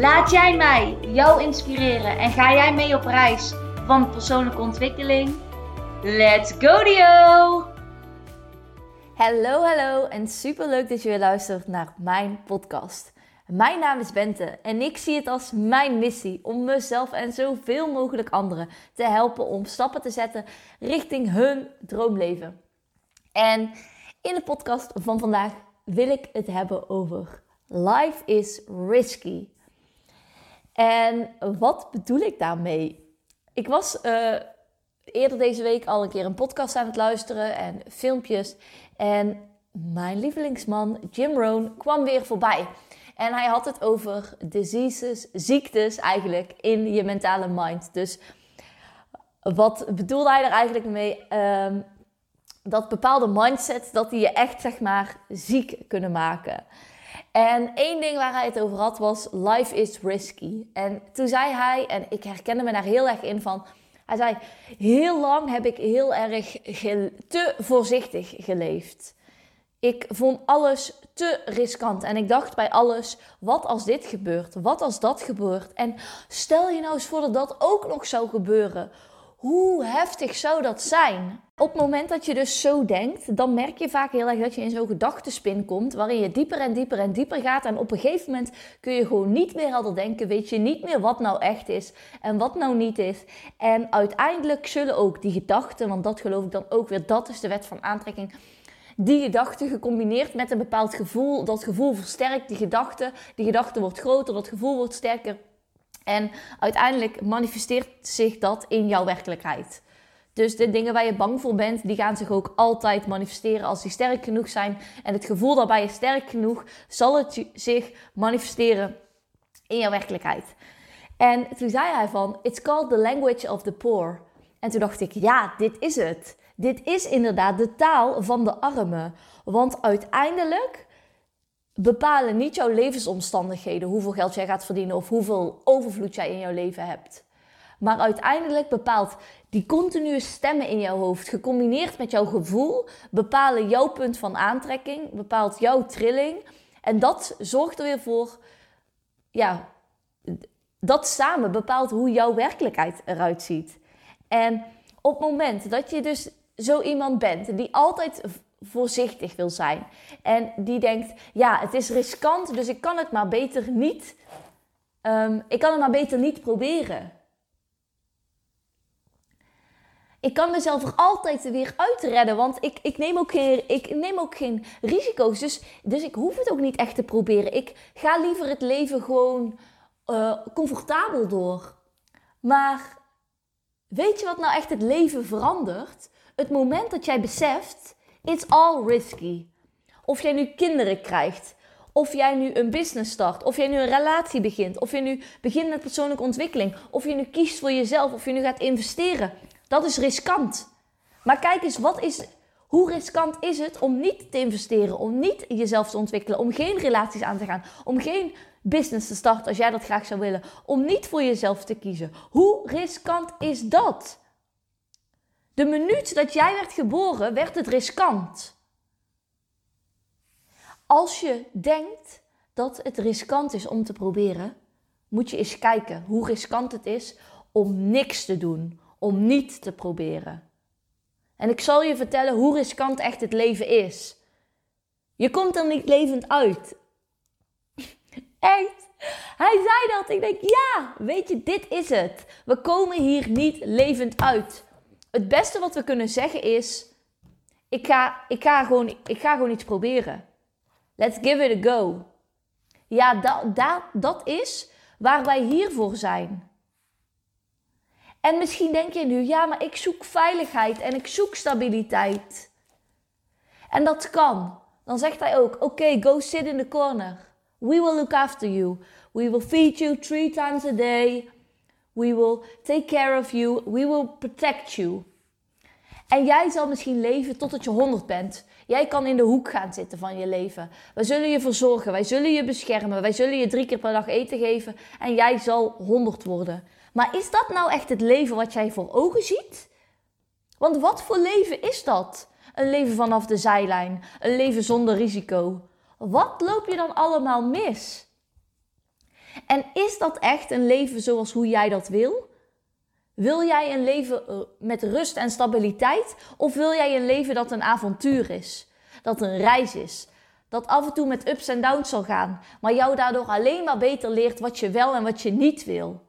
Laat jij mij jou inspireren en ga jij mee op reis van persoonlijke ontwikkeling? Let's go Dio! Hallo, hallo en super leuk dat je weer luistert naar mijn podcast. Mijn naam is Bente en ik zie het als mijn missie om mezelf en zoveel mogelijk anderen te helpen om stappen te zetten richting hun droomleven. En in de podcast van vandaag wil ik het hebben over life is risky. En wat bedoel ik daarmee? Ik was uh, eerder deze week al een keer een podcast aan het luisteren en filmpjes. En mijn lievelingsman Jim Rohn kwam weer voorbij. En hij had het over diseases, ziektes eigenlijk in je mentale mind. Dus wat bedoelde hij er eigenlijk mee? Um, dat bepaalde mindsets, dat die je echt zeg maar ziek kunnen maken. En één ding waar hij het over had was life is risky. En toen zei hij, en ik herkende me daar heel erg in van... Hij zei, heel lang heb ik heel erg te voorzichtig geleefd. Ik vond alles te riskant. En ik dacht bij alles, wat als dit gebeurt? Wat als dat gebeurt? En stel je nou eens voor dat dat ook nog zou gebeuren. Hoe heftig zou dat zijn? Op het moment dat je dus zo denkt, dan merk je vaak heel erg dat je in zo'n gedachtenspin komt, waarin je dieper en dieper en dieper gaat. En op een gegeven moment kun je gewoon niet meer helder denken, weet je niet meer wat nou echt is en wat nou niet is. En uiteindelijk zullen ook die gedachten, want dat geloof ik dan ook weer, dat is de wet van aantrekking. Die gedachte gecombineerd met een bepaald gevoel, dat gevoel versterkt die gedachte. Die gedachte wordt groter, dat gevoel wordt sterker. En uiteindelijk manifesteert zich dat in jouw werkelijkheid. Dus de dingen waar je bang voor bent, die gaan zich ook altijd manifesteren als die sterk genoeg zijn. En het gevoel daarbij is sterk genoeg, zal het zich manifesteren in jouw werkelijkheid. En toen zei hij van, it's called the language of the poor. En toen dacht ik, ja, dit is het. Dit is inderdaad de taal van de armen. Want uiteindelijk bepalen niet jouw levensomstandigheden hoeveel geld jij gaat verdienen of hoeveel overvloed jij in jouw leven hebt. Maar uiteindelijk bepaalt die continue stemmen in jouw hoofd, gecombineerd met jouw gevoel, bepalen jouw punt van aantrekking, bepaalt jouw trilling. En dat zorgt er weer voor, ja, dat samen bepaalt hoe jouw werkelijkheid eruit ziet. En op het moment dat je dus zo iemand bent die altijd voorzichtig wil zijn en die denkt, ja, het is riskant, dus ik kan het maar beter niet, um, ik kan het maar beter niet proberen. Ik kan mezelf er altijd weer uit redden. Want ik, ik, neem, ook geen, ik neem ook geen risico's. Dus, dus ik hoef het ook niet echt te proberen. Ik ga liever het leven gewoon uh, comfortabel door. Maar weet je wat nou echt het leven verandert? Het moment dat jij beseft, it's all risky. Of jij nu kinderen krijgt, of jij nu een business start, of jij nu een relatie begint, of je nu begint met persoonlijke ontwikkeling, of je nu kiest voor jezelf, of je nu gaat investeren. Dat is riskant. Maar kijk eens, wat is, hoe riskant is het om niet te investeren, om niet jezelf te ontwikkelen, om geen relaties aan te gaan, om geen business te starten als jij dat graag zou willen, om niet voor jezelf te kiezen? Hoe riskant is dat? De minuut dat jij werd geboren, werd het riskant. Als je denkt dat het riskant is om te proberen, moet je eens kijken hoe riskant het is om niks te doen, om niet te proberen. En ik zal je vertellen hoe riskant echt het leven is. Je komt er niet levend uit. Echt. Hij zei dat. Ik denk, ja, weet je, dit is het. We komen hier niet levend uit. Het beste wat we kunnen zeggen is: ik ga, ik ga, gewoon, ik ga gewoon iets proberen. Let's give it a go. Ja, dat, dat, dat is waar wij hier voor zijn. En misschien denk je nu, ja, maar ik zoek veiligheid en ik zoek stabiliteit. En dat kan. Dan zegt hij ook, oké, go sit in the corner. We will look after you. We will feed you three times a day. We will take care of you. We will protect you. En jij zal misschien leven totdat je 100 bent. Jij kan in de hoek gaan zitten van je leven. Wij zullen je verzorgen, wij zullen je beschermen, wij zullen je drie keer per dag eten geven en jij zal 100 worden. Maar is dat nou echt het leven wat jij voor ogen ziet? Want wat voor leven is dat? Een leven vanaf de zijlijn, een leven zonder risico. Wat loop je dan allemaal mis? En is dat echt een leven zoals hoe jij dat wil? Wil jij een leven eh, met rust en stabiliteit? Of wil jij een leven dat een avontuur is? Dat een reis is? Dat af en toe met ups en downs zal gaan, maar jou daardoor alleen maar beter leert wat je wel en wat je niet wil.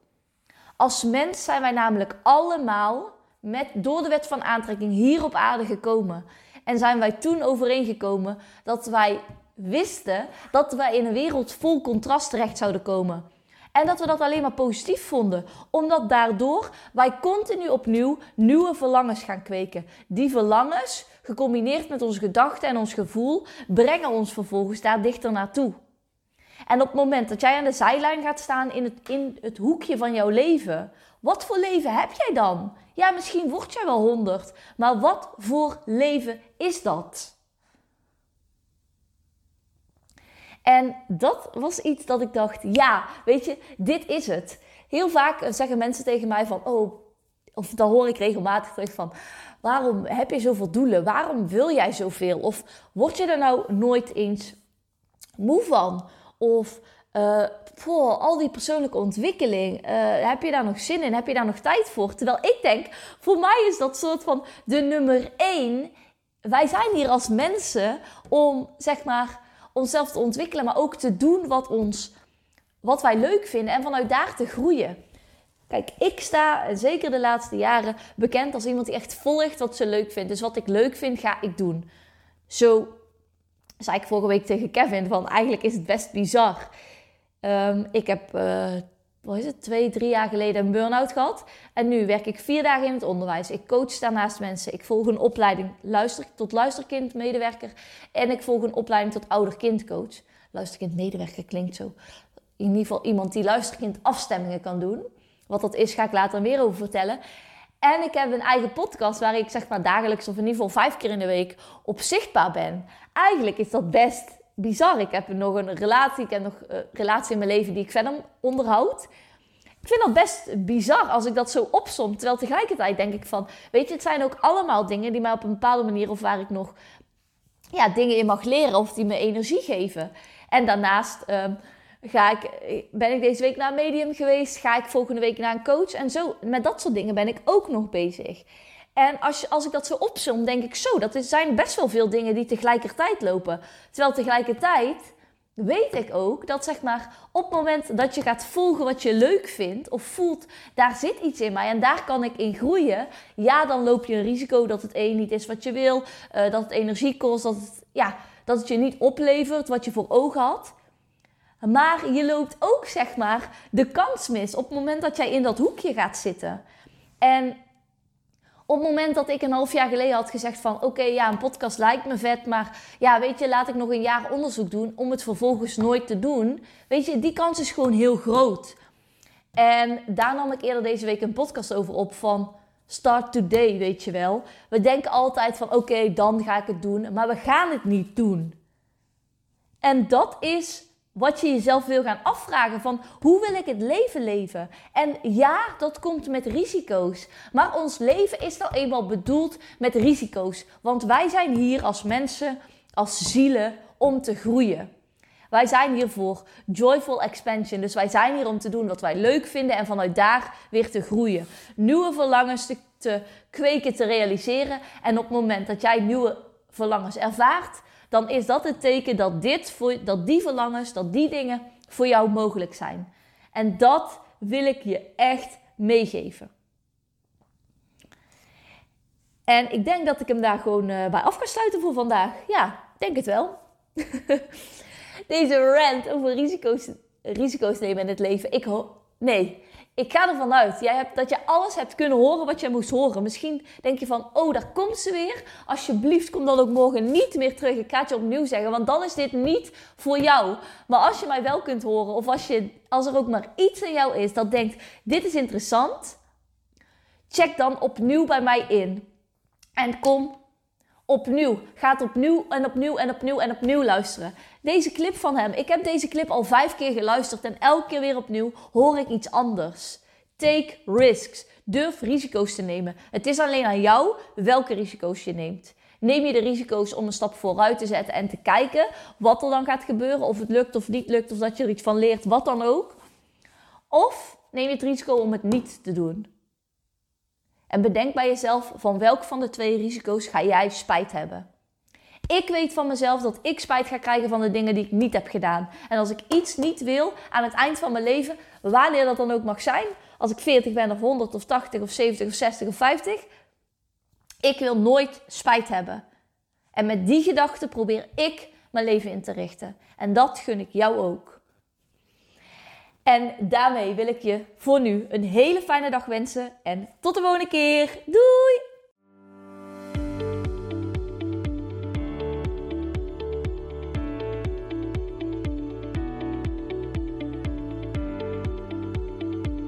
Als mens zijn wij namelijk allemaal met, door de wet van aantrekking hier op aarde gekomen. En zijn wij toen overeengekomen dat wij wisten dat wij in een wereld vol contrast terecht zouden komen. En dat we dat alleen maar positief vonden, omdat daardoor wij continu opnieuw nieuwe verlangens gaan kweken. Die verlangens, gecombineerd met onze gedachten en ons gevoel, brengen ons vervolgens daar dichter naartoe. En op het moment dat jij aan de zijlijn gaat staan in het, in het hoekje van jouw leven, wat voor leven heb jij dan? Ja, misschien word jij wel honderd, maar wat voor leven is dat? En dat was iets dat ik dacht, ja, weet je, dit is het. Heel vaak zeggen mensen tegen mij van, oh, of dan hoor ik regelmatig terug van, waarom heb je zoveel doelen? Waarom wil jij zoveel? Of word je er nou nooit eens moe van? Of voor al die persoonlijke ontwikkeling, uh, heb je daar nog zin in? Heb je daar nog tijd voor? Terwijl ik denk, voor mij is dat soort van de nummer één. Wij zijn hier als mensen om, zeg maar, onszelf te ontwikkelen, maar ook te doen wat, ons, wat wij leuk vinden en vanuit daar te groeien. Kijk, ik sta, zeker de laatste jaren, bekend als iemand die echt volgt wat ze leuk vindt. Dus wat ik leuk vind, ga ik doen. Zo zei ik vorige week tegen Kevin van eigenlijk is het best bizar. Um, ik heb, uh, wat is het, twee, drie jaar geleden een burn-out gehad. En nu werk ik vier dagen in het onderwijs. Ik coach daarnaast mensen. Ik volg een opleiding luister, tot luisterkindmedewerker. En ik volg een opleiding tot ouder-kindcoach. Luisterkindmedewerker klinkt zo. In ieder geval iemand die luisterkind afstemmingen kan doen. Wat dat is, ga ik later meer over vertellen. En ik heb een eigen podcast waar ik zeg maar dagelijks of in ieder geval vijf keer in de week op zichtbaar ben. Eigenlijk is dat best bizar. Ik heb nog een relatie, ik heb nog een relatie in mijn leven die ik verder onderhoud. Ik vind dat best bizar als ik dat zo opsom. Terwijl tegelijkertijd denk ik van, weet je, het zijn ook allemaal dingen die mij op een bepaalde manier of waar ik nog ja, dingen in mag leren of die me energie geven. En daarnaast um, ga ik, ben ik deze week naar een medium geweest, ga ik volgende week naar een coach en zo. Met dat soort dingen ben ik ook nog bezig. En als, als ik dat zo opzom, denk ik zo, dat zijn best wel veel dingen die tegelijkertijd lopen. Terwijl tegelijkertijd weet ik ook dat zeg maar op het moment dat je gaat volgen wat je leuk vindt of voelt, daar zit iets in mij en daar kan ik in groeien. Ja, dan loop je een risico dat het een niet is wat je wil, uh, dat het energie kost, dat het, ja, dat het je niet oplevert wat je voor ogen had. Maar je loopt ook zeg maar de kans mis op het moment dat jij in dat hoekje gaat zitten. En op het moment dat ik een half jaar geleden had gezegd van... oké, ja, een podcast lijkt me vet, maar ja, weet je, laat ik nog een jaar onderzoek doen... om het vervolgens nooit te doen. Weet je, die kans is gewoon heel groot. En daar nam ik eerder deze week een podcast over op van... Start today, weet je wel. We denken altijd van oké, dan ga ik het doen, maar we gaan het niet doen. En dat is wat je jezelf wil gaan afvragen van hoe wil ik het leven leven? En ja, dat komt met risico's. Maar ons leven is nou eenmaal bedoeld met risico's. Want wij zijn hier als mensen, als zielen, om te groeien. Wij zijn hier voor joyful expansion. Dus wij zijn hier om te doen wat wij leuk vinden en vanuit daar weer te groeien. Nieuwe verlangens te, te kweken, te realiseren. En op het moment dat jij nieuwe verlangens ervaart, dan is dat het teken dat, dit voor, dat die verlangens, dat die dingen voor jou mogelijk zijn. En dat wil ik je echt meegeven. En ik denk dat ik hem daar gewoon uh, bij af kan sluiten voor vandaag. Ja, denk het wel. Deze rant over risico's, risico's nemen in het leven. Ik, Nee, ik ga ervan uit jij hebt, dat je alles hebt kunnen horen wat je moest horen. Misschien denk je van, oh, daar komt ze weer. Alsjeblieft, kom dan ook morgen niet meer terug. Ik ga het je opnieuw zeggen, want dan is dit niet voor jou. Maar als je mij wel kunt horen, of als, je, als er ook maar iets in jou is dat denkt, dit is interessant, check dan opnieuw bij mij in. En kom opnieuw. Gaat opnieuw en opnieuw en opnieuw en opnieuw luisteren. Deze clip van hem. Ik heb deze clip al vijf keer geluisterd en elke keer weer opnieuw hoor ik iets anders. Take risks. Durf risico's te nemen. Het is alleen aan jou welke risico's je neemt. Neem je de risico's om een stap vooruit te zetten en te kijken wat er dan gaat gebeuren, of het lukt of niet lukt, of dat je er iets van leert, wat dan ook. Of neem je het risico om het niet te doen. En bedenk bij jezelf van welk van de twee risico's ga jij spijt hebben. Ik weet van mezelf dat ik spijt ga krijgen van de dingen die ik niet heb gedaan. En als ik iets niet wil aan het eind van mijn leven, wanneer dat dan ook mag zijn, als ik 40 ben of 100 of 80 of 70 of 60 of 50, ik wil nooit spijt hebben. En met die gedachte probeer ik mijn leven in te richten. En dat gun ik jou ook. En daarmee wil ik je voor nu een hele fijne dag wensen. En tot de volgende keer. Doei!